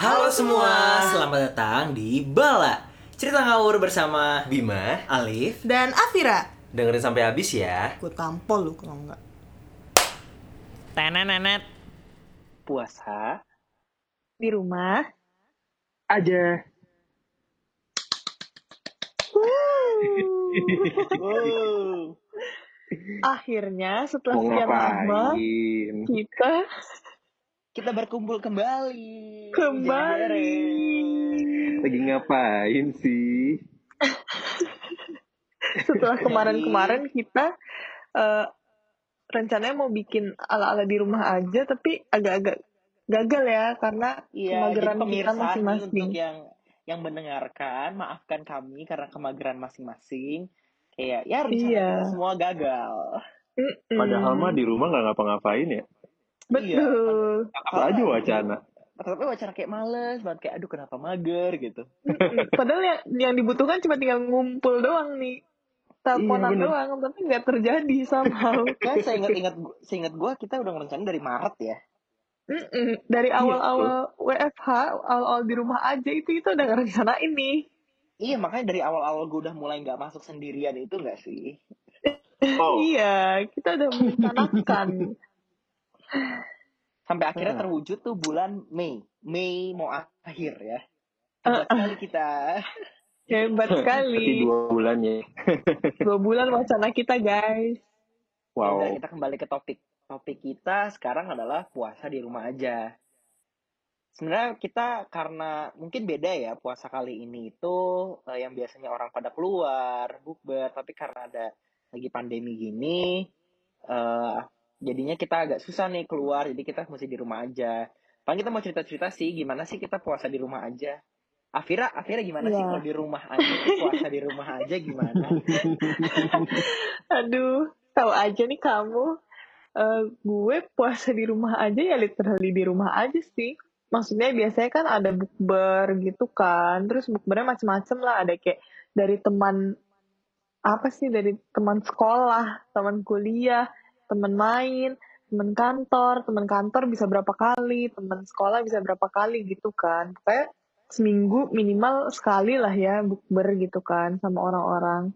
Halo semua, selamat datang di Bala. Cerita ngawur bersama Bima, Alif. Dan Afira. Dengerin sampai habis ya. Gue tampol lu kalau enggak. Tenenenet. Puasa. Di rumah. Aja. Akhirnya setelah sekian lama? Kita Kita berkumpul kembali kembali Lagi ngapain sih? Setelah kemarin-kemarin kita eh, Rencananya mau bikin ala-ala di rumah aja Tapi agak-agak gagal ya Karena jadi kemageran kita masing-masing untuk yang yang mendengarkan, maafkan kami karena kemageran masing-masing. Kayak ya rencana Iya. semua gagal. Mm-mm. Padahal mah di rumah nggak ngapa-ngapain ya. Betul Apa aja wacana. Tapi wacana kayak males banget kayak aduh kenapa mager gitu. Padahal yang, yang dibutuhkan cuma tinggal ngumpul doang nih Teleponan Iya, doang Tapi nggak terjadi somehow Kan saya ingat-ingat saya ingat gua kita udah ngerencanain dari Maret ya. Mm-mm. Dari awal-awal WFH, awal-awal di rumah aja itu kita udah ngerencanain nih. Iya makanya dari awal-awal gue udah mulai nggak masuk sendirian itu nggak sih? Oh, Iya, kita udah merencanakan. Sampai akhirnya Ah. terwujud tuh bulan Mei. Mei mau akhir ya. Hebat sekali kita. Hebat sekali. dua bulan ya. Dua bulan wacana kita, guys. Udah Wow. kita kembali ke topik. Topik kita sekarang adalah puasa di rumah aja. Sebenarnya kita karena mungkin beda ya puasa kali ini itu eh, yang biasanya orang pada keluar, bukber, tapi karena ada lagi pandemi gini eh jadinya kita agak susah nih keluar, jadi kita mesti di rumah aja. Paling kita mau cerita-cerita sih gimana sih kita puasa di rumah aja. Afira, Afira gimana sih Iya. kalau di rumah aja puasa di rumah aja gimana? Aduh, tahu aja nih kamu. Eh, gue puasa di rumah aja ya literally di rumah aja sih. Maksudnya biasanya kan ada bukber gitu kan. Terus bukbernya macem-macem lah. Ada kayak dari teman apa sih dari teman sekolah, teman kuliah, teman main, teman kantor, teman kantor bisa berapa kali, teman sekolah bisa berapa kali gitu kan. Kayak seminggu minimal sekali lah ya bukber gitu kan sama orang-orang.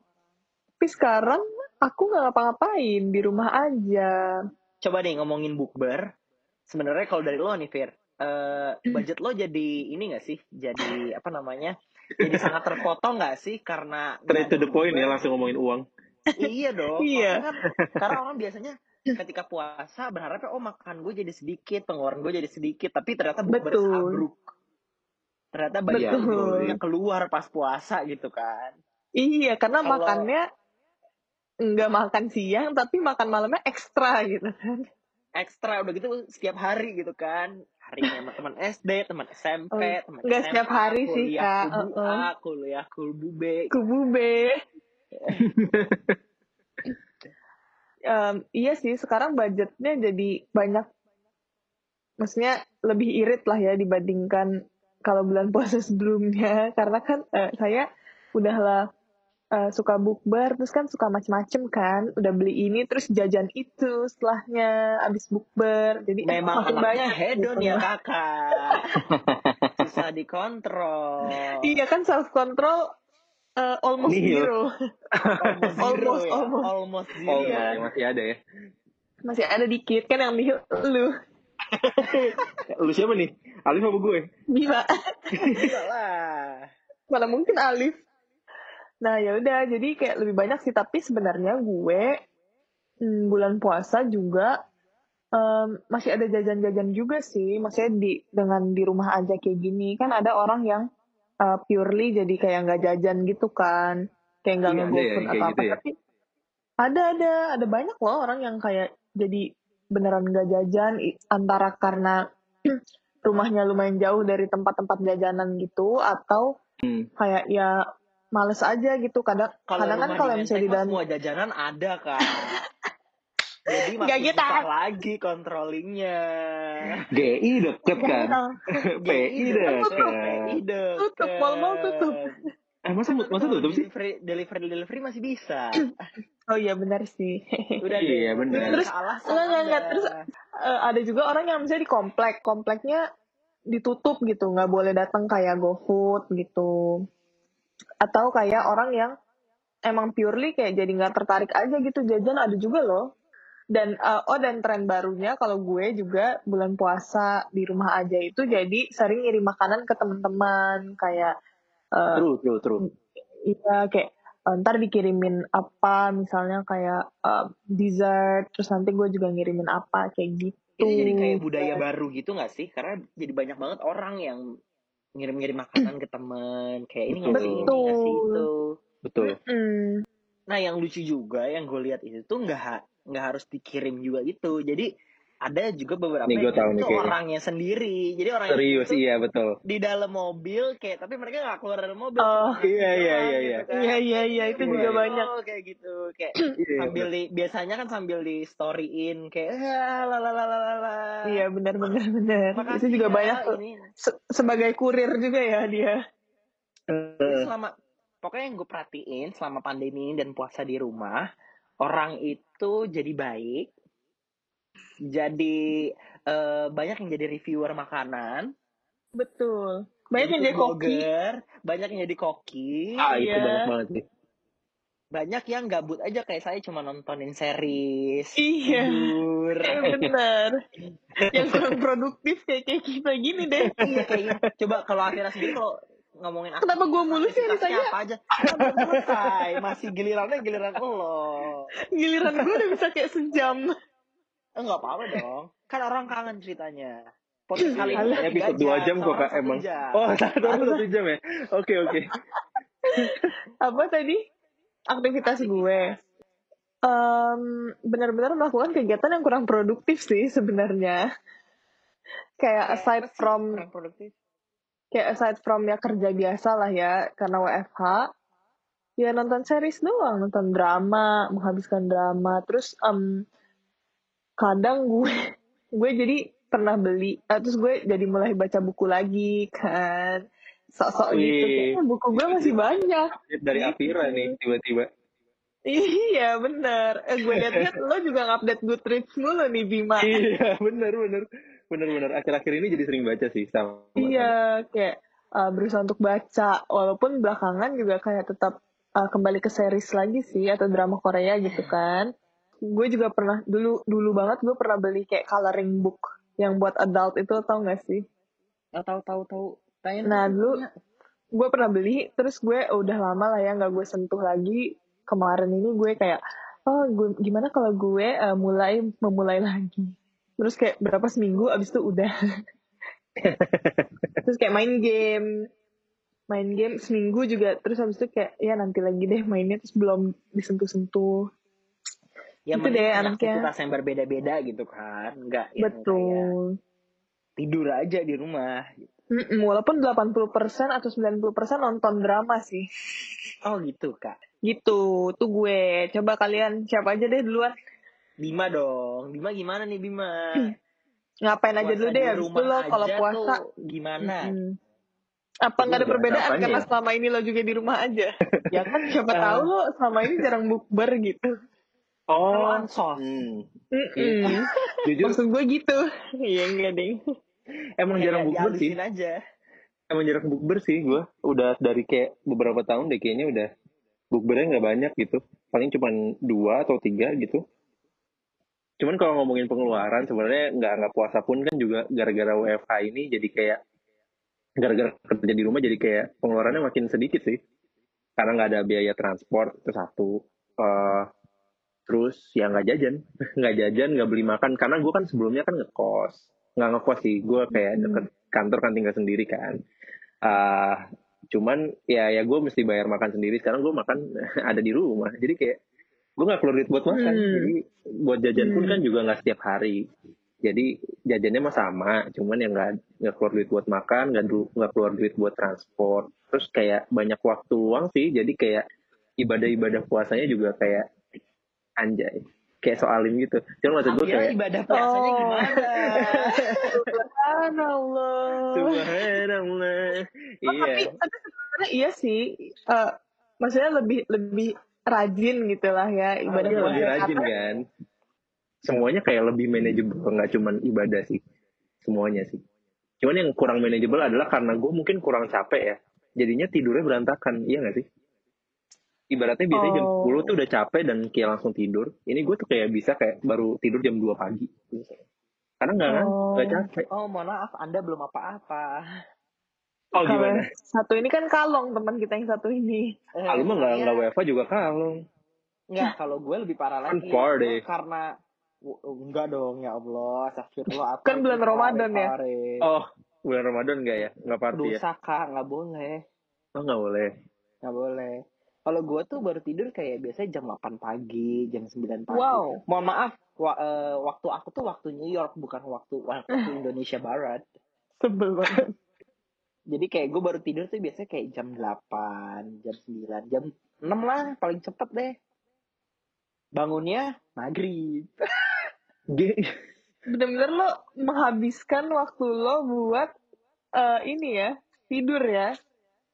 Tapi sekarang aku nggak ngapa-ngapain di rumah aja. coba deh ngomongin bukber. Sebenarnya kalau dari lo nih, Fir, eh, budget lo jadi ini gak sih? Jadi apa namanya? Jadi sangat terpotong gak sih karena Straight to the point ya langsung ngomongin uang. Iya dong. Iya. Kan, karena orang biasanya ketika puasa berharapnya oh makan gue jadi sedikit, pengeluaran gue jadi sedikit, tapi ternyata Betul. sabruk. Ternyata banyak Betul. yang keluar pas puasa gitu kan. Iya, karena Kalau- makannya nggak makan siang, tapi makan malamnya ekstra gitu kan. Ekstra udah gitu setiap hari gitu kan. Hari sama teman SD, teman SMP, Oh, teman nggak setiap hari sih, kuliah Kak. kubu Uh-uh. A, kuliah kubu B. Kubu B. Em, iya sih, sekarang budgetnya jadi banyak. Maksudnya lebih irit lah ya dibandingkan kalau bulan puasa sebelumnya. Karena kan eh, saya udahlah eh, suka bukber, terus kan suka macem-macem kan. Udah beli ini, terus jajan itu setelahnya abis bukber. Jadi eh, Memang makin banyak hedon gitu. ya kakak. Susah dikontrol. Iya kan self control uh, almost Nihil. zero. Almost zero Almost, ya. almost. Almost zero. Oh, Iya. ya, masih ada ya. Masih ada dikit kan yang nihil lu. Lu siapa nih? Alif apa gue? Bima. Enggak lah. Mana mungkin Alif. Nah ya udah jadi kayak lebih banyak sih tapi sebenarnya gue hmm, bulan puasa juga em, masih ada jajan-jajan juga sih. Maksudnya di dengan di rumah aja kayak gini kan ada orang yang uh, purely jadi kayak nggak jajan gitu kan. Kayak nggak Iya, ya ngegofood yang kayak atau apa. gitu ya? Tapi ada ada ada banyak loh orang yang kayak jadi beneran nggak jajan antara karena rumahnya lumayan jauh dari tempat-tempat jajanan gitu atau Hmm. kayak ya males aja gitu kadang Kalau kadang kan kalau misalnya di dalam semua jajanan ada kan. Jadi Nggak makin gitu. susah lagi controllingnya. GI deket kan? PI deket. PI deket. Tutup, mal-mal tutup. Eh masa masa tutup sih? Delivery, delivery, delivery masih bisa. oh iya benar sih Udah Iya, deh. Udah Terus, enggak, enggak, enggak. Terus, Eh, ada juga orang yang misalnya di komplek kompleknya ditutup gitu nggak boleh datang kayak GoFood gitu atau kayak orang yang emang purely kayak jadi nggak tertarik aja gitu jajan ada juga loh dan uh, oh dan tren barunya kalau gue juga bulan puasa di rumah aja itu jadi sering ngirim makanan ke teman-teman kayak uh, True, true, true. iya kayak uh, ntar dikirimin apa misalnya kayak uh, dessert terus nanti gue juga ngirimin apa kayak gitu Itu jadi kayak budaya baru gitu gak sih? Karena jadi banyak banget orang yang ngirim-ngirim makanan ke temen. Kayak ini ngasih ini, Betul. ngasih itu. Betul. Mm, Nah yang lucu juga yang gue lihat itu tuh nggak nggak harus dikirim juga gitu. Jadi ada juga beberapa Nih, yang tahu nih itu kayaknya. orangnya sendiri. Jadi orang Serius, itu iya betul. di dalam mobil kayak tapi mereka nggak keluar dari mobil. Oh. Iya, iya, iya, gitu iya. kan. iya iya iya itu Iya, juga iya. banyak Oh, kayak gitu kayak Iya, sambil di, biasanya kan sambil di storyin kayak "Ah, la la la la la la. iya benar benar benar Makasih itu juga ya, banyak ini. Se- sebagai kurir juga ya dia Jadi selama pokoknya yang gue perhatiin selama pandemi ini dan puasa di rumah orang itu jadi baik jadi eh, banyak yang jadi reviewer makanan. Betul. Banyak yang jadi koki. banyak yang jadi koki. Ah, itu Iya. banyak banget sih. banyak yang gabut aja kayak saya cuma nontonin series Iya. tidur. Eh, benar. Yang kurang produktif kayak kayak kita gini deh. Iya kayak coba kalau akhirnya sendiri kalau ngomongin Kenapa gua mulu sih yang ditanya? apa aja selesai masih gilirannya giliran lo giliran gue udah bisa kayak sejam Eh, nggak apa-apa dong. Kan orang kangen ceritanya. Podcast kali ini tiga Episode 2 jam kok kak emang. jam. Oh, satu satu jam ya. Oke oke. apa tadi aktivitas gue Em, benar-benar melakukan kegiatan yang kurang produktif sih sebenarnya kayak aside from kurang produktif? Kayak aside from ya kerja biasa lah ya karena WFH ya nonton series doang nonton drama menghabiskan drama. Terus em, kadang gue gue jadi pernah beli eh, terus gue jadi mulai baca buku lagi kan. Sok-sok gitu kayaknya buku gue masih banyak. Dari Afira nih tiba-tiba. iya bener. Eh, gue liat-liat lo juga ngupdate Goodreads mulu nih Bima. Iya benar benar benar benar. Akhir-akhir ini jadi sering baca sih sama. Iya, kayak uh, berusaha untuk baca, walaupun belakangan juga kayak tetap uh, kembali ke series lagi sih atau drama Korea gitu kan. Gue juga pernah dulu dulu banget gue pernah beli kayak coloring book yang buat adult itu tau gak sih? Oh, tahu tahu tahu. Tanya Nah dulu. dulu gue pernah beli, terus gue oh, udah lama lah ya nggak gue sentuh lagi. Kemarin ini gue kayak oh gue, gimana kalau gue uh, mulai memulai lagi. Terus kayak berapa seminggu abis itu udah. terus kayak main game main game seminggu juga terus habis itu kayak ya nanti lagi deh mainnya terus belum disentuh-sentuh ya itu deh anaknya. aktivitas yang berbeda-beda gitu kan. Enggak kayak betul tidur aja di rumah. Mm-mm, walaupun 80% atau 90% nonton drama sih Oh gitu kak. gitu tuh gue coba kalian siapa aja deh duluan Bima dong. Bima gimana nih Bima? ngapain aja Puasa dulu di deh habis itu lo kalau aja puasa gimana? mm-mm. apa nggak ada perbedaan apanya karena ya? selama ini lo juga di rumah aja ya kan siapa Ah. tahu lo selama ini jarang bukber gitu Oh. ansos. Hmm. Mm-mm. Jujur maksud gue gitu iya enggak deh emang jarang bukber sih. aja. Emang jarang bukber sih gue. Udah dari kayak beberapa tahun deh kayaknya udah bukbernya nggak banyak gitu. Paling cuma dua atau tiga gitu. Cuman kalau ngomongin pengeluaran sebenarnya nggak nggak puasa pun kan juga gara-gara WFH ini jadi kayak gara-gara kerja di rumah jadi kayak pengeluarannya makin sedikit sih. Karena nggak ada biaya transport itu satu. Eh, terus ya nggak jajan, nggak jajan, nggak beli makan. Karena gue kan sebelumnya kan ngekos, nggak ngekos sih. Gue kayak deket kantor kan tinggal sendiri kan. ah cuman ya ya gue mesti bayar makan sendiri. Sekarang gue makan ada di rumah. Jadi kayak gue nggak keluar duit buat makan. Hmm. Jadi buat jajan pun Hmm. kan juga nggak setiap hari. Jadi jajannya mah sama, cuman yang nggak nggak keluar duit buat makan, nggak du- nggak keluar duit buat transport. Terus kayak banyak waktu luang sih, jadi kayak ibadah-ibadah puasanya juga kayak anjay, kayak soalim gitu. Cuman maksud gue kayak ibadah puasanya Oh. gimana? Subhanallah. Subhanallah, Oh, iya. tapi, tapi sebenarnya iya sih. Eh, maksudnya lebih lebih rajin gitu lah ya ibadah puasa. lebih rajin Karena- kan. Semuanya kayak lebih manajeble, nggak cuman ibadah sih. Semuanya sih. Cuman yang kurang manageable adalah karena gue mungkin kurang capek ya. Jadinya tidurnya berantakan, iya gak sih? Ibaratnya biasanya jam Oh. 10 tuh udah capek dan kayak langsung tidur. Ini gue tuh kayak bisa kayak baru tidur jam 2 pagi. Karena nggak kan, Oh. nggak capek. Oh, mohon maaf, Anda belum apa-apa. Oh Kalau gimana? satu ini kan kalong teman kita yang satu ini. Eh, Kalau mah nggak saya- nggak WFA juga kalong. Enggak, kalau gue lebih parah Kan lagi. party. Gue karena enggak dong, ya Allah, astagfirullah. apa Kan bulan Ramadan ya? Oh bulan Ramadan nggak ya? Nggak party ya? Dosa kak, nggak boleh, Oh nggak boleh. nggak boleh. Kalau gue tuh baru tidur kayak biasanya jam 8 pagi, jam 9 pagi. Wow. Mohon maaf, wa- eh, waktu aku tuh waktu New York, bukan waktu waktu Indonesia Barat. Sebel banget. Jadi kayak gue baru tidur tuh biasanya kayak jam 8, jam 9, jam 6 lah paling cepet deh. Bangunnya maghrib. Bener-bener lo menghabiskan waktu lo buat eh, ini ya, tidur ya.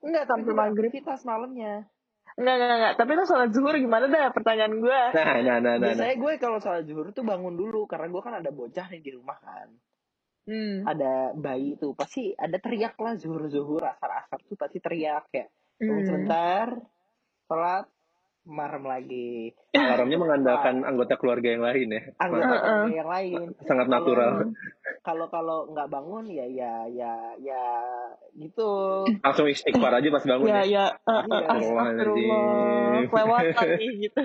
Enggak, Sampai maghrib. aktivitas malamnya. Enggak, enggak, enggak. Tapi lo sholat zuhur gimana dah pertanyaan gue? Nah, nah, nah, nah, nah. Biasanya gue kalau sholat zuhur tuh bangun dulu karena gue kan ada bocah nih di rumah kan. Hmm. Ada bayi tuh pasti ada teriak lah zuhur zuhur asar asar tuh pasti teriak kayak tunggu Hmm. sebentar sholat marem lagi Alarmnya mengandalkan anggota keluarga yang lain ya. anggota Heeh. keluarga yang lain Sangat Kalau- natural. kalau kalau nggak bangun ya ya ya ya gitu Langsung istighfar aja pas bangun Ya, ya. ya. eh, Iya. eh, Astagfirullah. Astagfirullahaladzim. Kelewatan nih gitu.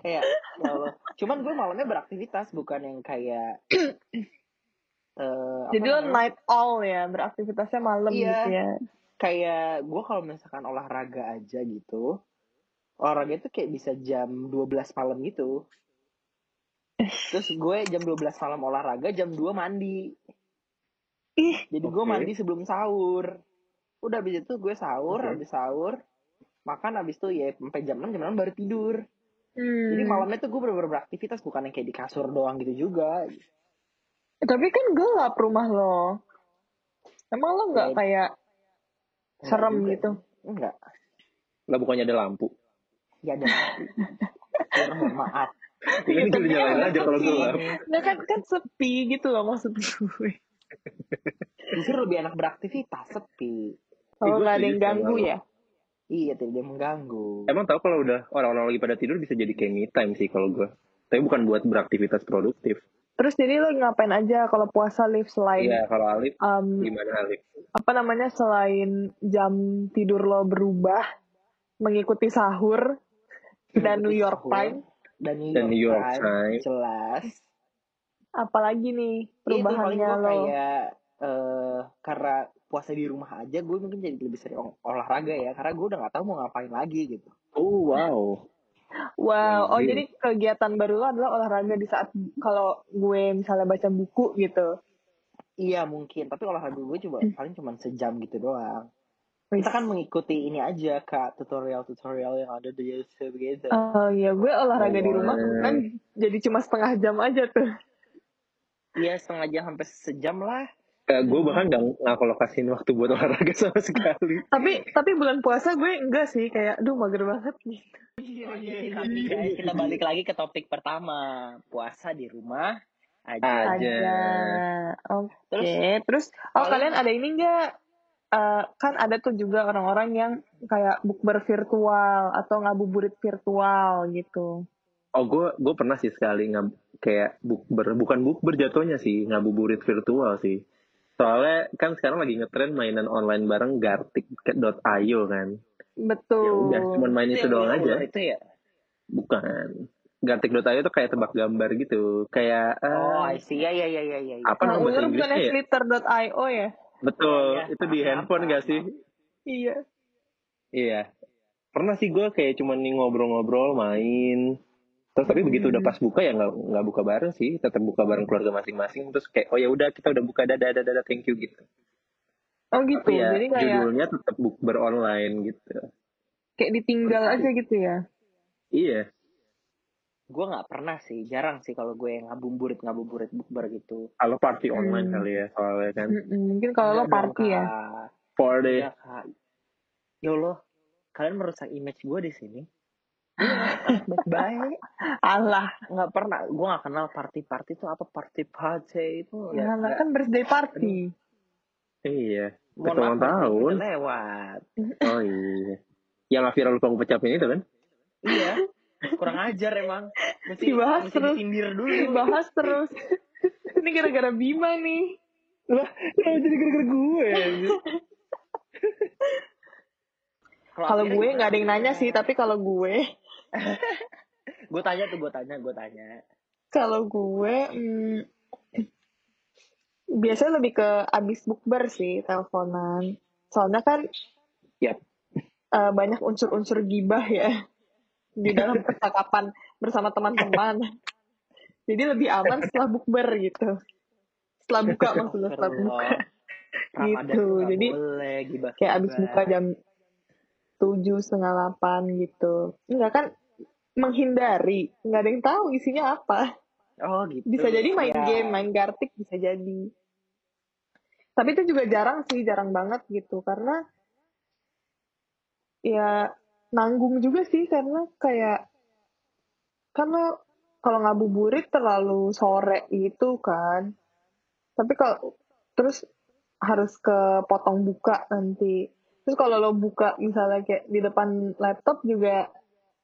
kayak ya Allah. cuman gue malamnya beraktivitas bukan yang kayak eh, Jadi lo night all ya, beraktivitasnya malam Iya. gitu ya. kayak gue kalau misalkan olahraga aja gitu olahraga itu kayak bisa jam 12 malam gitu terus gue jam 12 malam olahraga jam 2 mandi Ih, jadi gue Oke. mandi sebelum sahur udah habis itu gue sahur Oke. habis sahur makan habis itu ya sampai jam 6 jam 6 baru tidur hmm. jadi malamnya tuh gue bener-bener beraktivitas bukan yang kayak di kasur doang gitu juga Tapi kan gelap rumah lo. Emang lo nggak Ya, kayak Enggak serem juga gitu? enggak Lah bukannya ada lampu. ya ada mohon maaf Ini juga nyalain aja kalau gelap. Nah kan kan sepi gitu loh maksud gue. justru lebih enak beraktivitas sepi Kalau gue nggak ada yang ganggu lo. ya. iya tidak mengganggu Emang tahu kalau udah orang-orang lagi pada tidur bisa jadi kayak me time sih kalau gue. Tapi bukan buat beraktivitas produktif. Terus jadi lo ngapain aja kalau puasa live selain Iya, kalau Alif um, gimana Alif? apa namanya selain jam tidur lo berubah mengikuti sahur dan New York Sahur. Times dan New Dan York, New York Times, Times. jelas apalagi nih Iya, itu perubahannya gue lo kayak eh karena puasa di rumah aja gue mungkin jadi lebih sering ol- olahraga ya karena gue udah nggak tahu mau ngapain lagi gitu Oh wow. Wow oh Anjir. jadi kegiatan baru lo adalah olahraga di saat kalau gue misalnya baca buku gitu? Iya mungkin. Tapi olahraga gue coba paling cuma sejam gitu doang. Kita kan mengikuti ini aja kak tutorial tutorial yang ada di YouTube gitu. Oh iya, gue olahraga di rumah Oh. kan jadi cuma setengah jam aja tuh. iya setengah jam sampai sejam lah Eh, gue bahkan gak ngakolokasin waktu buat olahraga sama sekali. Tapi tapi bulan puasa gue enggak sih kayak, aduh mager banget gitu. Guys, kita balik lagi ke topik pertama puasa di rumah aja Aja. Oke. Terus, Terus, oh kalian ada ini enggak? Eh, kan ada tuh juga orang-orang yang kayak bukber virtual atau ngabuburit virtual gitu. Oh gue gue pernah sih sekali ngab kayak bukber bukan bukber jatuhnya sih ngabuburit virtual sih. Soalnya kan sekarang lagi ngetren mainan online bareng gartic.io kan. Ya Betul. udah cuman main itu doang aja. itu ya Bukan. Gartic.io tuh kayak tebak gambar gitu. Kayak eh, oh I see ya ya ya ya ya, ya. apa Nah, nama bahasa Inggrisnya ya? ya? Betul, Iya, iya. itu di Maaf, handphone gak sih? Iya. Iya. Pernah sih gue kayak cuman nih ngobrol-ngobrol main. Terus tapi begitu udah Hmm. pas buka ya nggak nggak buka bareng sih, tetap buka bareng keluarga masing-masing. Terus kayak oh ya udah kita udah buka dadah dadah dadah thank you gitu. Oh gitu. Tapi ya Jadi kayak judulnya tetap bukber online gitu. kayak ditinggal aja gitu ya. Iya. gue nggak pernah sih jarang sih kalau gue ngabuburit ngabuburit bukber gitu Kalau party online Hmm. kali ya soalnya kan. Mm-mm, Mungkin kalau lo dong, party ya. Party. Iya, Kak. Ya Allah, kalian merusak image gue di sini. Baik-baik. Allah. Nggak pernah. Gue nggak kenal party-party itu apa party party itu. Ya, Ya, kan birthday party. Iya. Ulang maaf, tahun. lewat. Oh iya. Yang nggak viral lupa ngucapin itu kan? Iya. Kurang ajar emang. Mesti, Dibahas mesti terus. disindir dulu. Dibahas terus. Ini gara-gara Bima nih. Lah, jadi gara-gara gue? Kalau gue nggak ada yang nanya sih, tapi kalau gue, Gue tanya tuh, gue tanya, gue tanya. kalau gue, hmm, biasanya lebih ke abis bukber sih, teleponan. Soalnya kan Yap. eh, banyak unsur-unsur gibah ya di dalam percakapan bersama teman-teman. Jadi lebih aman setelah bukber gitu. Setelah buka maksudnya, setelah buka. Gitu, jadi boleh gibah Kayak abis buka jam tujuh setengah delapan gitu. Enggak kan menghindari, nggak ada yang tahu isinya apa. Oh gitu. Bisa jadi main Ya. game, main gartik bisa jadi. Tapi itu juga jarang sih, jarang banget gitu. Karena ya nanggung juga sih karena kayak karena kalau ngabuburit terlalu sore gitu kan. Tapi kalau terus harus ke potong buka nanti. Terus kalau lo buka misalnya kayak di depan laptop juga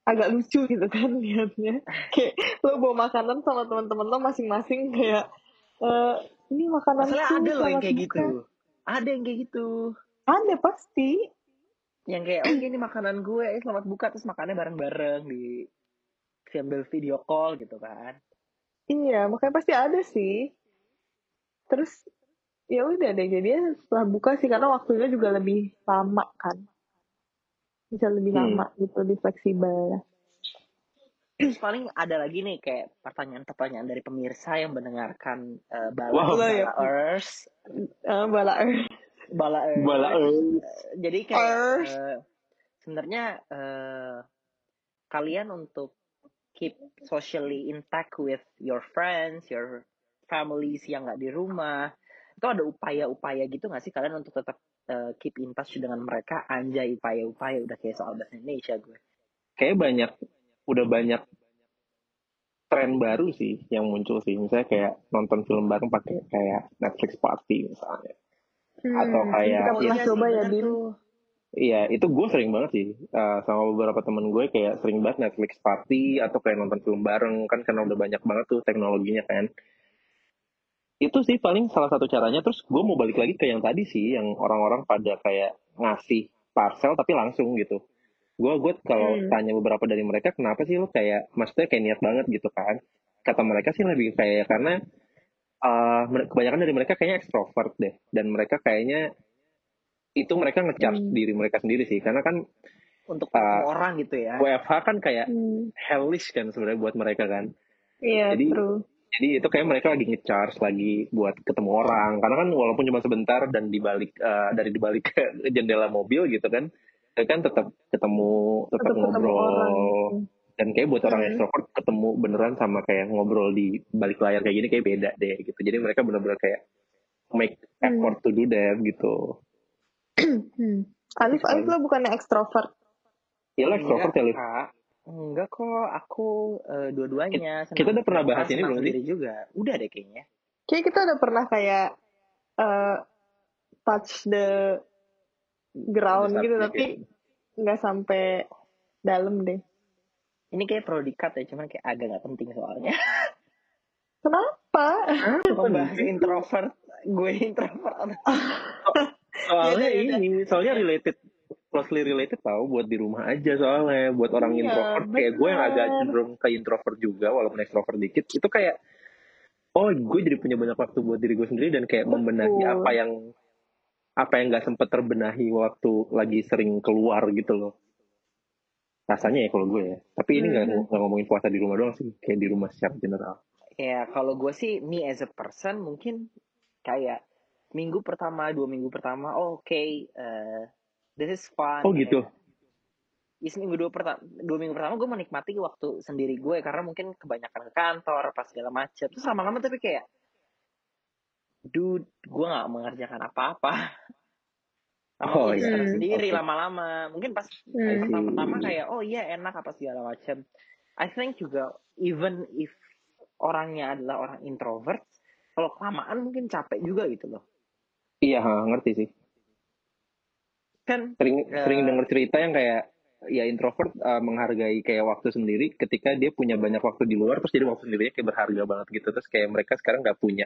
agak lucu gitu kan liatnya. Kayak lo bawa makanan sama teman-teman lo masing-masing kayak eh ini makanan Masalahnya ada loh yang kayak gitu. Ada yang kayak gitu. Ada pasti. Yang kayak, oke ini makanan gue, eh, selamat buka, terus makannya bareng-bareng di sambil video call gitu kan. Iya, makanya pasti ada sih. Terus ya udah deh jadi setelah buka sih karena waktunya juga lebih lama kan. Bisa lebih Hmm. lama gitu, lebih fleksibel. Terus paling ada lagi nih kayak pertanyaan-pertanyaan dari pemirsa yang mendengarkan uh, Bala, Wow. Bala Ya. Earth. Bala Bala Earth. Bala Earth. Jadi kayak Earth. eh, sebenarnya eh, kalian untuk keep socially intact with your friends, your families yang nggak di rumah, itu ada upaya-upaya gitu nggak sih kalian untuk tetap eh, keep in touch dengan mereka? Anjay upaya-upaya udah kayak soal bahasa Indonesia gue. Kayak banyak, udah banyak tren baru sih yang muncul sih. Misalnya kayak nonton film bareng pakai kayak Netflix party misalnya. Atau kayak- kita pernah Iya coba ya Bim. tuh. Iya, itu gue sering banget sih. Uh, sama beberapa temen gue kayak sering banget Netflix party atau kayak nonton film bareng kan karena udah banyak banget tuh teknologinya kan. Itu sih paling salah satu caranya. Terus gue mau balik lagi ke yang tadi sih, yang orang-orang pada kayak ngasih parcel tapi langsung gitu. Gue gue kalau Hmm. tanya beberapa dari mereka kenapa sih lo kayak maksudnya kayak niat banget gitu kan? Kata mereka sih lebih kayak karena uh, kebanyakan dari mereka kayaknya ekstrovert deh dan mereka kayaknya itu mereka ngecharge Hmm. diri mereka sendiri sih karena kan Untuk ketemu orang gitu ya. WFH kan kayak Hmm. hellish kan sebenarnya buat mereka kan. Iya, Jadi- true. Jadi itu kayak mereka lagi ngecharge lagi buat ketemu orang. Karena kan walaupun cuma sebentar dan dibalik eh, dari dibalik jendela mobil gitu kan, tapi kan tetap ketemu, tetap, Tetap ketemu ngobrol. orang. Dan kayak buat orang Hmm. extrovert ketemu beneran sama kayak ngobrol di balik layar kayak gini kayak beda deh gitu. Jadi mereka bener-bener kayak make effort to do that gitu. Hmm. Alif, Alif lo bukannya ekstrovert? Ya lo extrovert ya Liv? Enggak kok, aku eh, dua-duanya. Kita- kita udah pernah bahas ini belum sih? juga. Udah deh kayaknya. Kayak kita udah pernah kayak eh, touch the ground gitu, sampai tapi nggak sampai dalam deh. Ini kayak perlu dikat ya, cuman kayak agak nggak penting soalnya. Kenapa? Membahas introvert, gue introvert. Soalnya ini, soalnya related closely related tau buat di rumah aja soalnya buat orang Iya, introvert kayak gue yang agak bener. cenderung ke introvert juga walaupun extrovert dikit itu kayak oh gue jadi punya banyak waktu buat diri gue sendiri dan kayak membenahi Betul. apa yang apa yang nggak sempet terbenahi waktu lagi sering keluar gitu loh rasanya ya kalau gue ya tapi ini nggak Hmm. nggak ngomongin puasa di rumah doang sih kayak di rumah secara general Ya kalau gue sih, me as a person mungkin kayak minggu pertama, dua minggu pertama, oh, oke, eh, this is fun. oh gitu Ya, seminggu dua pertama, dua minggu pertama gue menikmati waktu sendiri gue karena mungkin kebanyakan ke kantor, pas segala macem. Terus lama-lama tapi kayak, dude, gue nggak mengerjakan apa-apa. Lama Oh, iya. sendiri lama-lama. Mungkin pas Hmm. pertama-tama kayak, oh iya enak apa segala macem. I think juga even if orangnya adalah orang introvert, kalau kelamaan mungkin capek juga gitu loh. Iya, ngerti sih. Kan Sering Eh. sering denger cerita yang kayak ya introvert uh, menghargai kayak waktu sendiri ketika dia punya banyak waktu di luar terus jadi waktu sendirinya kayak berharga banget gitu terus kayak mereka sekarang nggak punya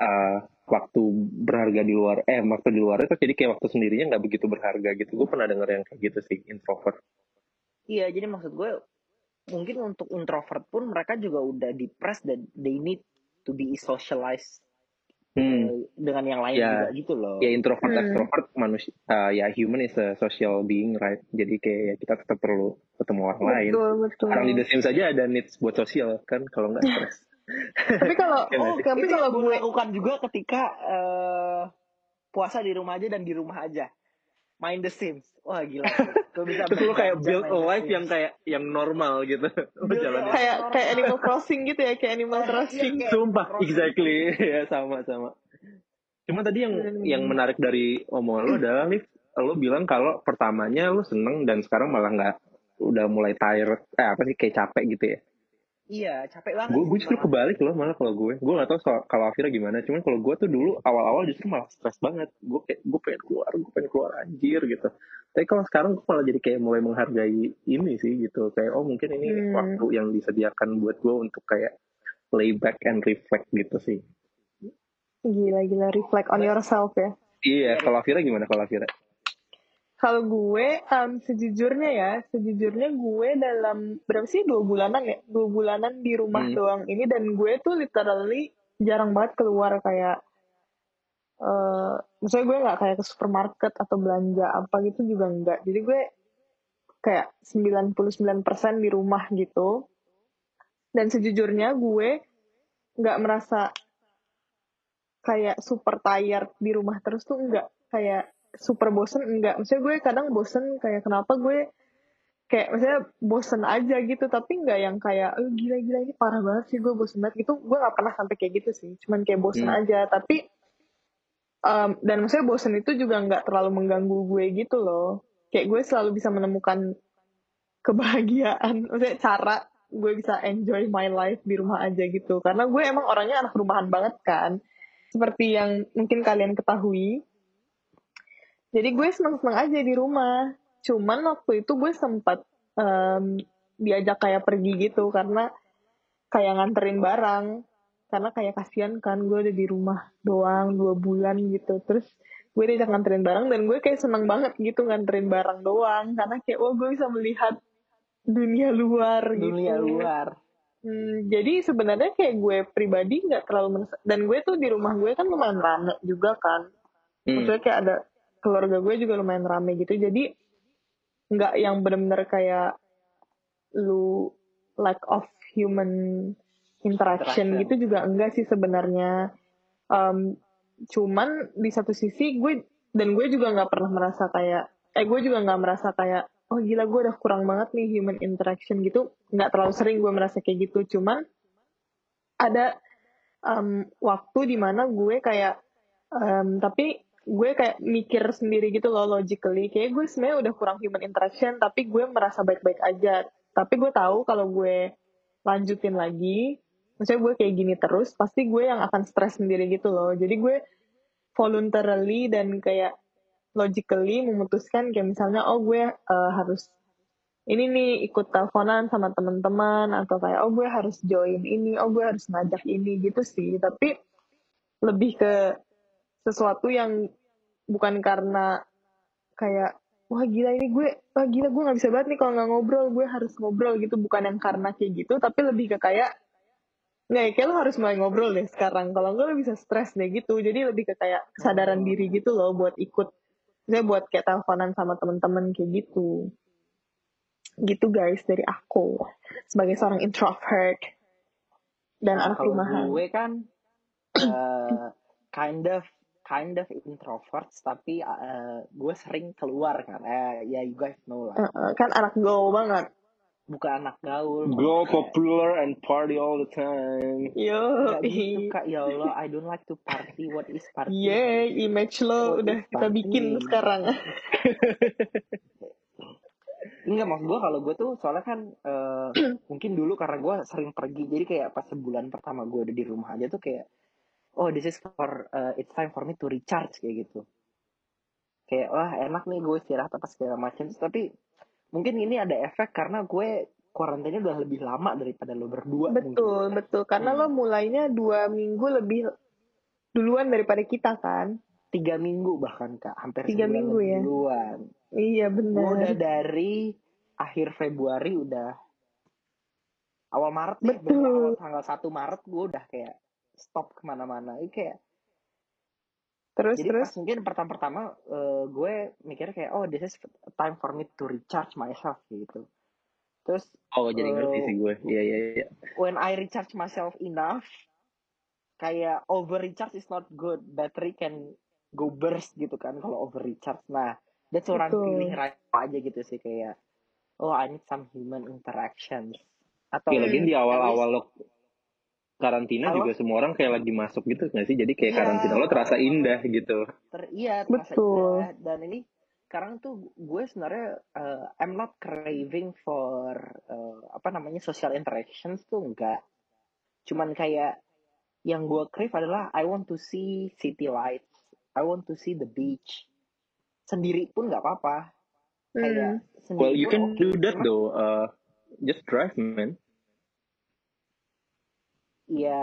uh, waktu berharga di luar eh waktu di luar terus jadi kayak waktu sendirinya nggak begitu berharga gitu gue pernah denger yang kayak gitu sih introvert iya jadi maksud gue mungkin untuk introvert pun mereka juga udah depressed dan they need to be socialized hmm. eh, dengan yang lain Ya. juga gitu loh. ya introvert Hmm. extrovert manusia uh, ya human is a social being right jadi kayak ya kita tetap perlu ketemu orang lain betul betul orang di The Sims aja ada needs buat sosial kan kalau nggak stres tapi kalau oh, tapi kalau gue lakukan juga ketika eh, puasa di rumah aja dan di rumah aja. Main The Sims. Wah gila. Gue bisa terus lu kayak build a life yang kayak yang normal gitu lu Build kayak kayak Animal Crossing gitu ya kayak Animal Iya, Crossing kayak Sumpah, Crossing. exactly. ya sama sama. Cuma tadi yang Hmm. yang menarik dari omongan lo adalah nih, lo bilang kalau pertamanya lo seneng dan sekarang malah nggak udah mulai tired, eh apa sih kayak capek gitu ya. Iya, capek banget. Gue justru kebalik loh malah kalau gue. Gue tahu soal kalau Afira gimana. Cuman kalau gue tuh dulu awal-awal justru malah stres banget. Gue kayak gue pengen keluar, gue pengen keluar anjir gitu. Tapi kalau sekarang gue malah jadi kayak mulai menghargai ini sih gitu. Kayak oh mungkin ini Hmm. waktu yang disediakan buat gue untuk kayak lay back and reflect gitu sih. gila gila reflect on yourself ya Iya, kalau Afira gimana kalau Afira? Kalau gue, em, sejujurnya ya, sejujurnya gue dalam berapa sih dua bulanan ya, dua bulanan di rumah Hmm. doang ini dan gue tuh literally jarang banget keluar kayak, eh maksudnya gue nggak kayak ke supermarket atau belanja apa gitu juga enggak. Jadi gue kayak 99% di rumah gitu. Dan sejujurnya gue nggak merasa kayak super tired di rumah terus tuh enggak kayak super bosen enggak. Maksudnya gue kadang bosen kayak kenapa gue kayak maksudnya bosen aja gitu tapi enggak yang kayak oh, gila gila ini parah banget sih gue bosen banget. Gitu gue nggak pernah sampai kayak gitu sih cuman kayak bosen Hmm. aja. Tapi em, dan maksudnya bosen itu juga nggak terlalu mengganggu gue gitu loh. Kayak gue selalu bisa menemukan kebahagiaan maksudnya cara gue bisa enjoy my life di rumah aja gitu. Karena gue emang orangnya anak rumahan banget kan. Seperti yang mungkin kalian ketahui. Jadi gue seneng-seneng aja di rumah. Cuman waktu itu gue sempat em, diajak kayak pergi gitu karena kayak nganterin barang. Karena kayak kasihan kan gue udah di rumah doang dua bulan gitu. Terus gue diajak nganterin barang dan gue kayak seneng banget gitu nganterin barang doang. Karena kayak wah gue bisa melihat dunia luar Dunia gitu. luar. Hmm, jadi sebenarnya kayak gue pribadi nggak terlalu dan gue tuh di rumah gue kan lumayan rame juga kan. Hmm. Maksudnya kayak ada keluarga gue juga lumayan rame gitu. Jadi nggak yang bener-bener kayak lu lack of human interaction, Interaction. gitu juga enggak sih sebenarnya. Um, cuman di satu sisi gue dan gue juga nggak pernah merasa kayak eh gue juga nggak merasa kayak oh gila gue udah kurang banget nih human interaction gitu nggak terlalu sering gue merasa kayak gitu cuman ada um, waktu di mana gue kayak um, tapi gue kayak mikir sendiri gitu loh logically. Kayak gue sebenarnya udah kurang human interaction tapi gue merasa baik-baik aja. Tapi gue tahu kalau gue lanjutin lagi maksudnya gue kayak gini terus pasti gue yang akan stres sendiri gitu loh. Jadi gue voluntarily dan kayak logically memutuskan kayak misalnya oh gue uh, harus ini nih ikut teleponan sama teman-teman atau kayak oh gue harus join ini oh gue harus ngajak ini gitu sih. Tapi lebih ke sesuatu yang bukan karena kayak wah gila ini gue wah gila gue nggak bisa banget nih kalau nggak ngobrol gue harus ngobrol gitu. Bukan yang karena kayak gitu tapi lebih ke kayak nggak ya, kayak lo harus mulai ngobrol deh sekarang. Kalau enggak lo bisa stres deh gitu. Jadi lebih ke kayak kesadaran diri gitu loh buat ikut saya buat kayak teleponan sama teman-teman kayak gitu. Gitu guys dari aku sebagai seorang introvert dan Nah, anak rumahan. gue kan eh, kind of kind of introvert tapi eh, gue sering keluar kan eh, ya you guys know lah eh, kan anak gaul banget bukan anak gaul Go popular and party all the time. yo Gak gitu kak ya Allah I don't like to party what is party Yeay, image lo What udah kita party? bikin sekarang. Enggak maksud gue kalau gue tuh soalnya kan eh, mungkin dulu karena gue sering pergi jadi kayak pas sebulan pertama gue udah di rumah aja tuh kayak oh this is for uh, it's time for me to recharge kayak gitu kayak wah enak nih gue istirahat apa segala macam tapi mungkin ini ada efek karena gue kuarantinnya udah lebih lama daripada lo berdua mungkin. Betul, betul. Karena Hmm. lo mulainya dua minggu lebih duluan daripada kita kan. tiga minggu bahkan kak hampir Tiga minggu ya? duluan Iya gue udah benar. dari akhir Februari udah awal Maret deh Betul. bener awal tanggal 1 Maret gue udah kayak stop ke mana-mana Ini kayak Terus jadi terus. pas mungkin pertama-pertama eh, gue mikir kayak oh this is time for me to recharge myself gitu terus Oh jadi ngerti Eh, sih gue. Iya iya iya. when I recharge myself enough kayak over recharge is not good battery can go burst gitu kan kalau over recharge nah that's what I'm Betul. feeling right now aja gitu sih kayak oh I need some human interactions atau Ya lagi di awal-awal lo karantina Halo? juga semua orang kayak lagi masuk gitu nggak sih? Jadi kayak Iya. karantina lo terasa indah gitu. ter iya terasa Betul. indah dan ini sekarang tuh gue sebenarnya uh, I'm not craving for uh, apa namanya social interactions tuh enggak cuman kayak yang gue crave adalah I want to see city lights I want to see the beach sendiri pun nggak apa-apa kayak Hmm. sendiri Well you can do that cuman though. Uh, just drive man. Ya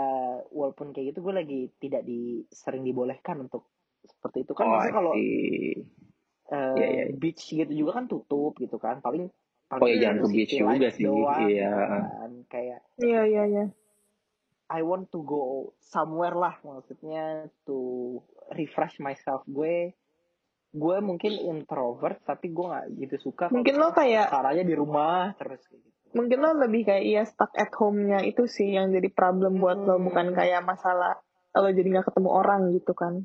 walaupun kayak gitu gue lagi tidak di sering dibolehkan untuk seperti itu kan Oh kalau eh, Iya iya. beach gitu juga kan tutup gitu kan paling Oh paling ya jangan ke beach juga sih. doang Iya. gitu kan kayak Iya iya iya. I want to go somewhere lah maksudnya to refresh myself gue gue mungkin introvert tapi gue nggak gitu suka Mungkin lo kayak caranya di rumah terus gitu mungkin lo lebih kayak iya stuck at home-nya itu sih yang jadi problem buat lo bukan Hmm. kayak masalah lo jadi nggak ketemu orang gitu kan.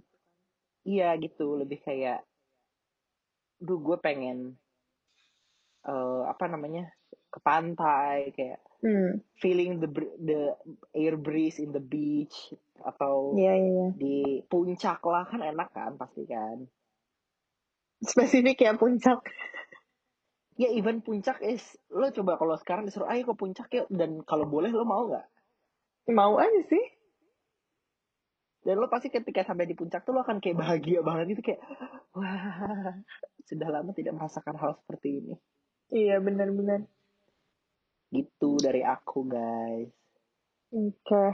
iya gitu lebih kayak duh gue pengen eh apa namanya ke pantai kayak Hmm. feeling the the air breeze in the beach atau Iya iya iya. di puncak lah kan enak kan pasti kan Spesifik ya puncak. Ya even puncak is lo coba kalau sekarang disuruh ayo ke puncak ya dan kalau boleh lo mau nggak Mau aja sih. dan lo pasti ketika sampai di puncak tuh lo akan kayak bahagia banget gitu kayak wah sudah lama tidak merasakan hal seperti ini Iya benar-benar. gitu dari aku guys Oke.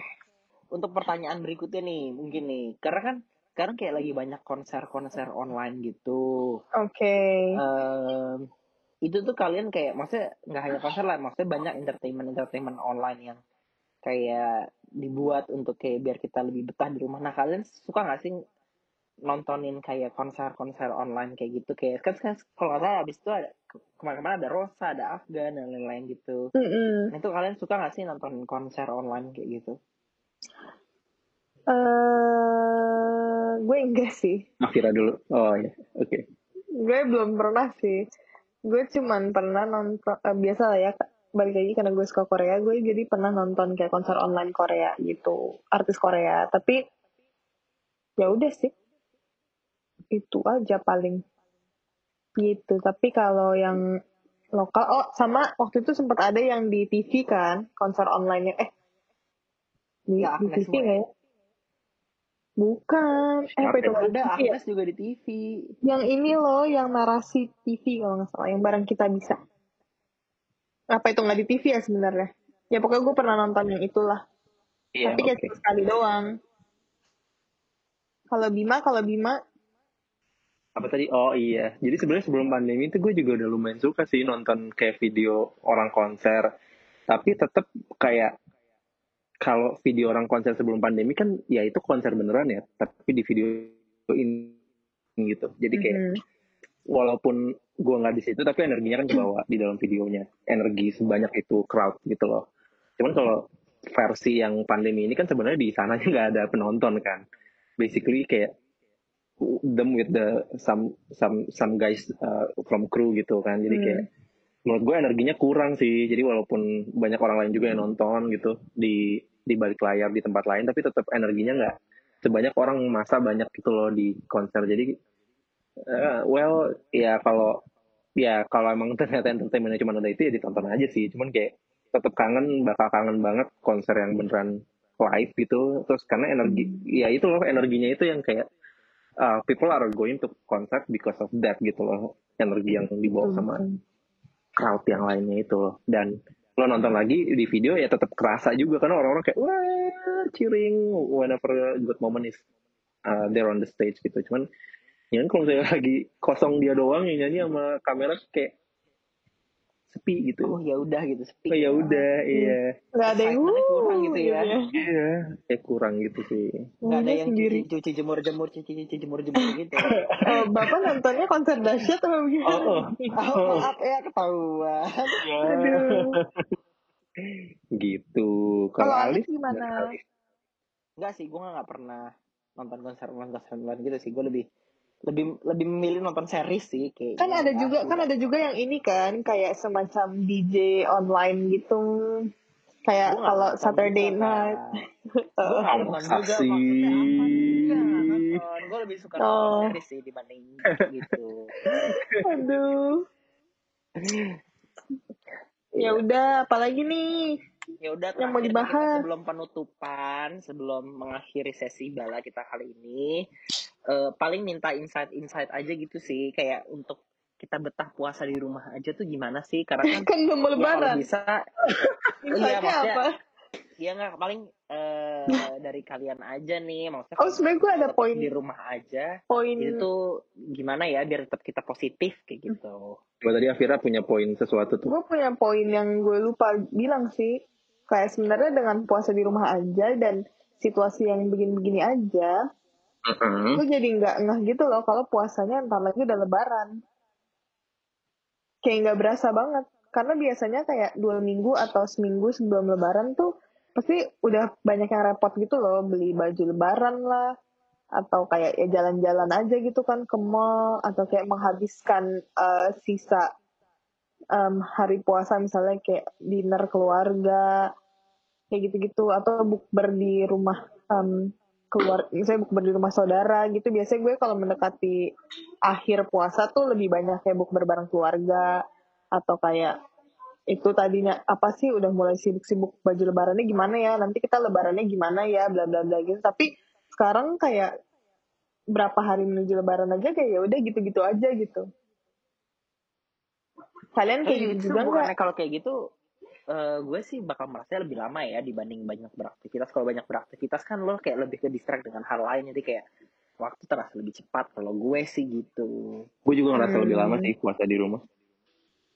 untuk pertanyaan berikutnya nih mungkin nih karena kan sekarang kayak lagi banyak konser-konser online gitu Oke. Em, itu tuh kalian kayak maksudnya nggak hanya konser lah maksudnya banyak entertainment entertainment online yang kayak dibuat untuk kayak biar kita lebih betah di rumah nah kalian suka nggak sih nontonin kayak konser-konser online kayak gitu kayak kan, kan kalau nggak salah abis itu ada ke mana-mana ada Rosa ada Afgan dan lain-lain gitu Mm-mm. nah itu kalian suka nggak sih nonton konser online kayak gitu eh gue enggak sih. Akhirnya dulu. Oh ya. Oke. Gue belum pernah sih. Gue cuman pernah nonton, eh, biasa lah ya, balik lagi karena gue suka Korea, gue jadi pernah nonton kayak konser online Korea gitu, artis Korea. Tapi ya udah sih, itu aja paling gitu. Tapi kalau yang lokal, oh sama waktu itu sempat ada yang di TV kan, konser online eh di, Ya, di TV nggak ya? Bukan, eh apa Siapa itu ada ya? Agnes juga di TV Yang ini loh, yang narasi TV kalau nggak salah, yang barang kita bisa. Apa itu nggak di TV ya sebenarnya? Ya pokoknya gue pernah nonton yang itulah. Iya Tapi kayak oke. cuma sekali doang. Kalau Bima, kalau Bima, Apa tadi? Oh iya. Jadi sebenarnya sebelum pandemi itu gue juga udah lumayan suka sih nonton kayak video orang konser. Tapi tetap kayak kalau video orang konser sebelum pandemi kan ya itu konser beneran ya. Tapi di video ini gitu. Jadi kayak mhm. walaupun gue nggak di situ tapi energinya kan kebawa di dalam videonya energi sebanyak itu crowd gitu loh cuman kalau versi yang pandemi ini kan sebenarnya di sananya nggak ada penonton kan basically kayak them with the some some some guys uh, from crew gitu kan jadi kayak menurut gue energinya kurang sih jadi walaupun banyak orang lain juga yang nonton gitu di di balik layar di tempat lain tapi tetap energinya nggak sebanyak orang masa banyak gitu loh di konser. Jadi Eh, well, ya kalau ya kalau emang ternyata entertainmentnya cuma ada itu ya ditonton aja sih. Cuman kayak tetap kangen, bakal kangen banget konser yang beneran live gitu. Terus karena energi ya itu loh energinya itu yang kayak uh, people are going to concert because of that gitu loh. Energi yang dibawa sama crowd yang lainnya itu loh. Dan lo nonton lagi di video ya tetap kerasa juga karena orang-orang kayak wah cheering whenever good moment is uh, there on the stage gitu. Cuman ya kan kalau saya lagi kosong dia doang yang nyanyi sama kamera kayak sepi gitu. Oh ya udah gitu sepi oh ya udah iya. Nggak ada yang kurang gitu ya. iya. Kayak kurang gitu sih. Nggak ada Maunya yang sendiri. cuci, cuci jemur jemur cuci cuci jemur jemur gitu. Eh, bapak nontonnya konser dahsyat atau gimana? Oh, oh. oh, maaf ya ketahuan. Aduh. Gitu. Kalau Alif gimana? Alif? Enggak sih, gue nggak pernah nonton konser konser online gitu sih. Gue lebih lebih lebih memilih nonton series sih kayak. kan ada juga kan ada juga yang ini kan kayak semacam DJ online gitu kayak kalau nonton Saturday juga, night nggak nonton juga. Gue lebih suka nonton Oh. series sih dibanding gitu. aduh ya udah apalagi nih Ya udah Yang mau dibahas. sebelum penutupan, sebelum mengakhiri sesi bala kita kali ini, eh, paling minta insight-insight aja gitu sih. Kayak untuk kita betah puasa di rumah aja tuh gimana sih? Karena kan kan ya kalau lebaran. bisa insightnya maksudnya- apa? Ya nggak paling eh, dari kalian aja nih. Maksudnya oh sebenarnya gue ada poin di rumah aja poin itu gimana ya biar tetap kita positif kayak gitu. Coba tadi Afira punya poin sesuatu tuh. Gue punya poin yang gue lupa bilang sih. Kayak sebenarnya dengan puasa di rumah aja dan situasi yang begini-begini aja Gue jadi nggak ngeh gitu loh kalau puasanya entar lagi udah lebaran. Kayak nggak berasa banget. Karena biasanya kayak dua minggu atau seminggu sebelum lebaran tuh pasti udah banyak yang repot gitu loh. Beli baju lebaran lah atau kayak ya jalan-jalan aja gitu kan ke mall atau kayak menghabiskan eh, sisa em, hari puasa misalnya kayak dinner keluarga kayak gitu-gitu atau bukber di rumah em, keluar misalnya bukber di rumah saudara gitu biasanya gue kalau mendekati akhir puasa tuh lebih banyak kayak bukber bareng keluarga atau kayak itu tadinya apa sih udah mulai sibuk-sibuk baju lebarannya gimana ya nanti kita lebarannya gimana ya bla bla bla gitu. Tapi sekarang kayak berapa hari menuju lebaran aja kayak ya udah gitu-gitu aja gitu. Kalian kayak Tapi gitu juga nggak? kalau kayak gitu eh, gue sih bakal merasa lebih lama ya dibanding banyak beraktivitas kalau banyak beraktivitas kan lo kayak lebih ke distract dengan hal lain jadi kayak waktu terasa lebih cepat kalau gue sih gitu gue juga ngerasa lebih Hmm. lama sih puasa di rumah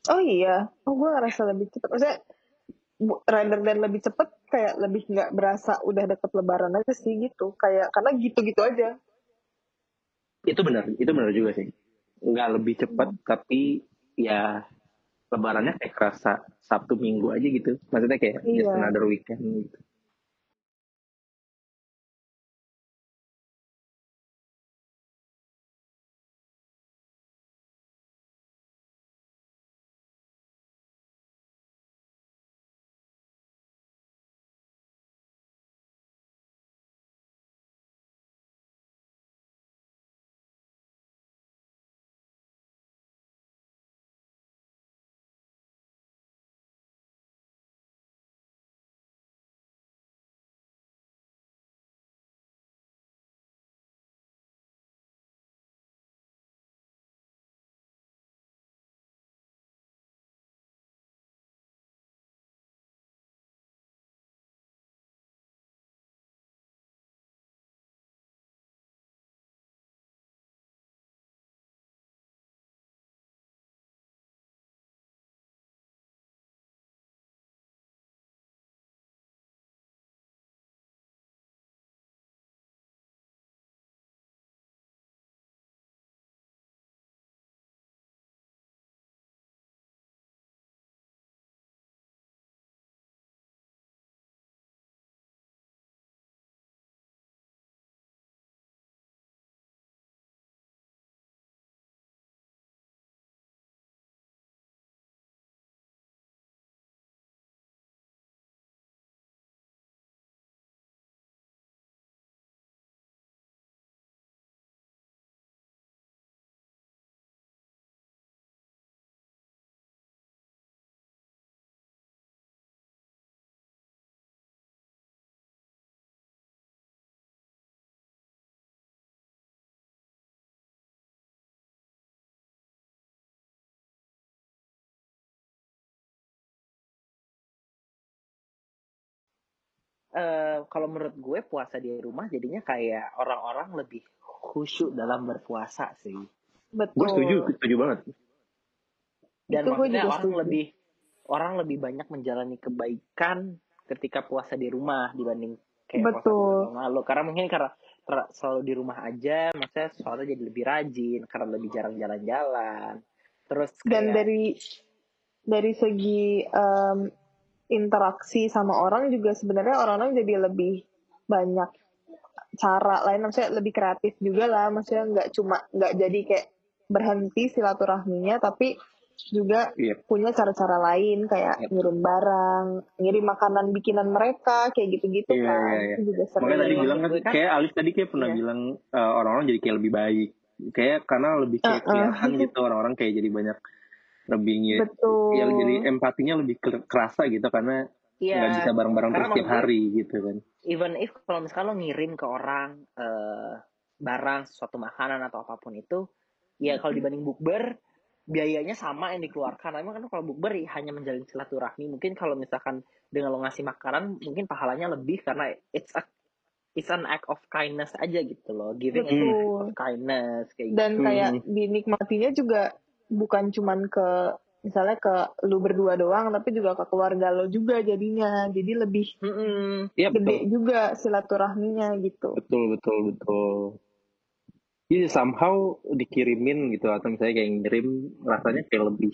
Oh iya, oh gue ngerasa lebih cepet. Maksudnya rather than lebih cepet, kayak lebih nggak berasa udah deket lebaran aja sih gitu. Kayak karena gitu-gitu aja. itu benar itu benar juga sih nggak lebih cepat tapi ya lebarannya kayak kerasa Sabtu Minggu aja gitu maksudnya kayak just Iya. another weekend gitu eh, kalau menurut gue puasa di rumah jadinya kayak orang-orang lebih khusyuk dalam berpuasa sih. Betul. Gue setuju, setuju banget. Dan Itu gue maksudnya juga orang setuju. lebih orang lebih banyak menjalani kebaikan ketika puasa di rumah dibanding kayak puasa Betul. di tahun lalu. Karena mungkin karena ter- selalu di rumah aja, maksudnya soalnya jadi lebih rajin karena lebih jarang jalan-jalan. Terus Dan kayak dari dari segi em, interaksi sama orang juga sebenarnya orang-orang jadi lebih banyak cara lain maksudnya lebih kreatif juga lah maksudnya nggak cuma nggak jadi kayak berhenti silaturahminya tapi juga Iya. punya cara-cara lain kayak Yep. ngirim barang ngirim makanan bikinan mereka kayak gitu-gitu Iya, kan iya, iya. itu juga sering Makanya tadi Iya, bilang kan, kan- kayak Alif tadi kayak pernah Iya. bilang eh, orang-orang jadi kayak lebih baik. Kayak karena lebih kayak Uh-uh. kelihatan gitu orang-orang kayak jadi banyak lebih nge- betul. ya jadi empatinya lebih ke- kerasa gitu karena Iya, nggak bisa bareng-bareng terus tiap hari gitu kan. even if kalau misalnya lo ngirim ke orang eh, barang suatu makanan atau apa pun itu ya kalau dibanding bukber biayanya sama yang dikeluarkan. Emang kan kalau bukber ya hanya menjalin silaturahmi. Mungkin kalau misalkan dengan lo ngasih makanan mungkin pahalanya lebih karena it's a it's an act of kindness aja gitu loh. Giving is an act betul. of kindness kayak gitu. dan kayak Hmm. dinikmatinya juga bukan cuman ke misalnya ke lu berdua doang tapi juga ke keluarga lo juga jadinya jadi lebih Mm-mm. Iya gede betul, juga silaturahminya gitu betul, betul, betul. Jadi somehow dikirimin gitu atau misalnya kayak ngirim rasanya kayak lebih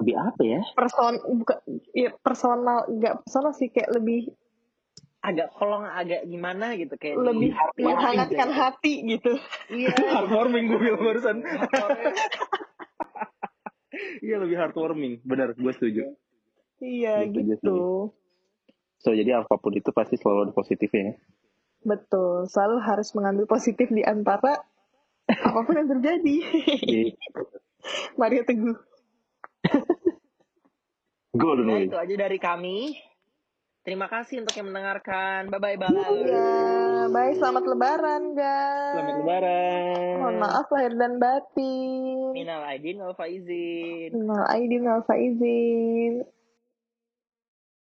lebih apa ya? person bukan ya personal nggak personal sih kayak lebih agak kolong agak gimana gitu kayak lebih menghangatkan gitu hati gitu iya Heartwarming gue bilang barusan. Iya lebih heartwarming, benar, gue setuju. iya Gitu, gitu. gitu So jadi apa pun itu pasti selalu ada positifnya. ya. betul selalu harus mengambil positif di antara apa pun yang terjadi Jadi, Mario Teguh Go Nah, itu aja dari kami. Terima kasih untuk yang mendengarkan. Bye bye. Iya, baik selamat lebaran guys. Selamat lebaran. Mohon maaf lahir dan batin. Minal aidin wal faizin. Minal aidin wal faizin.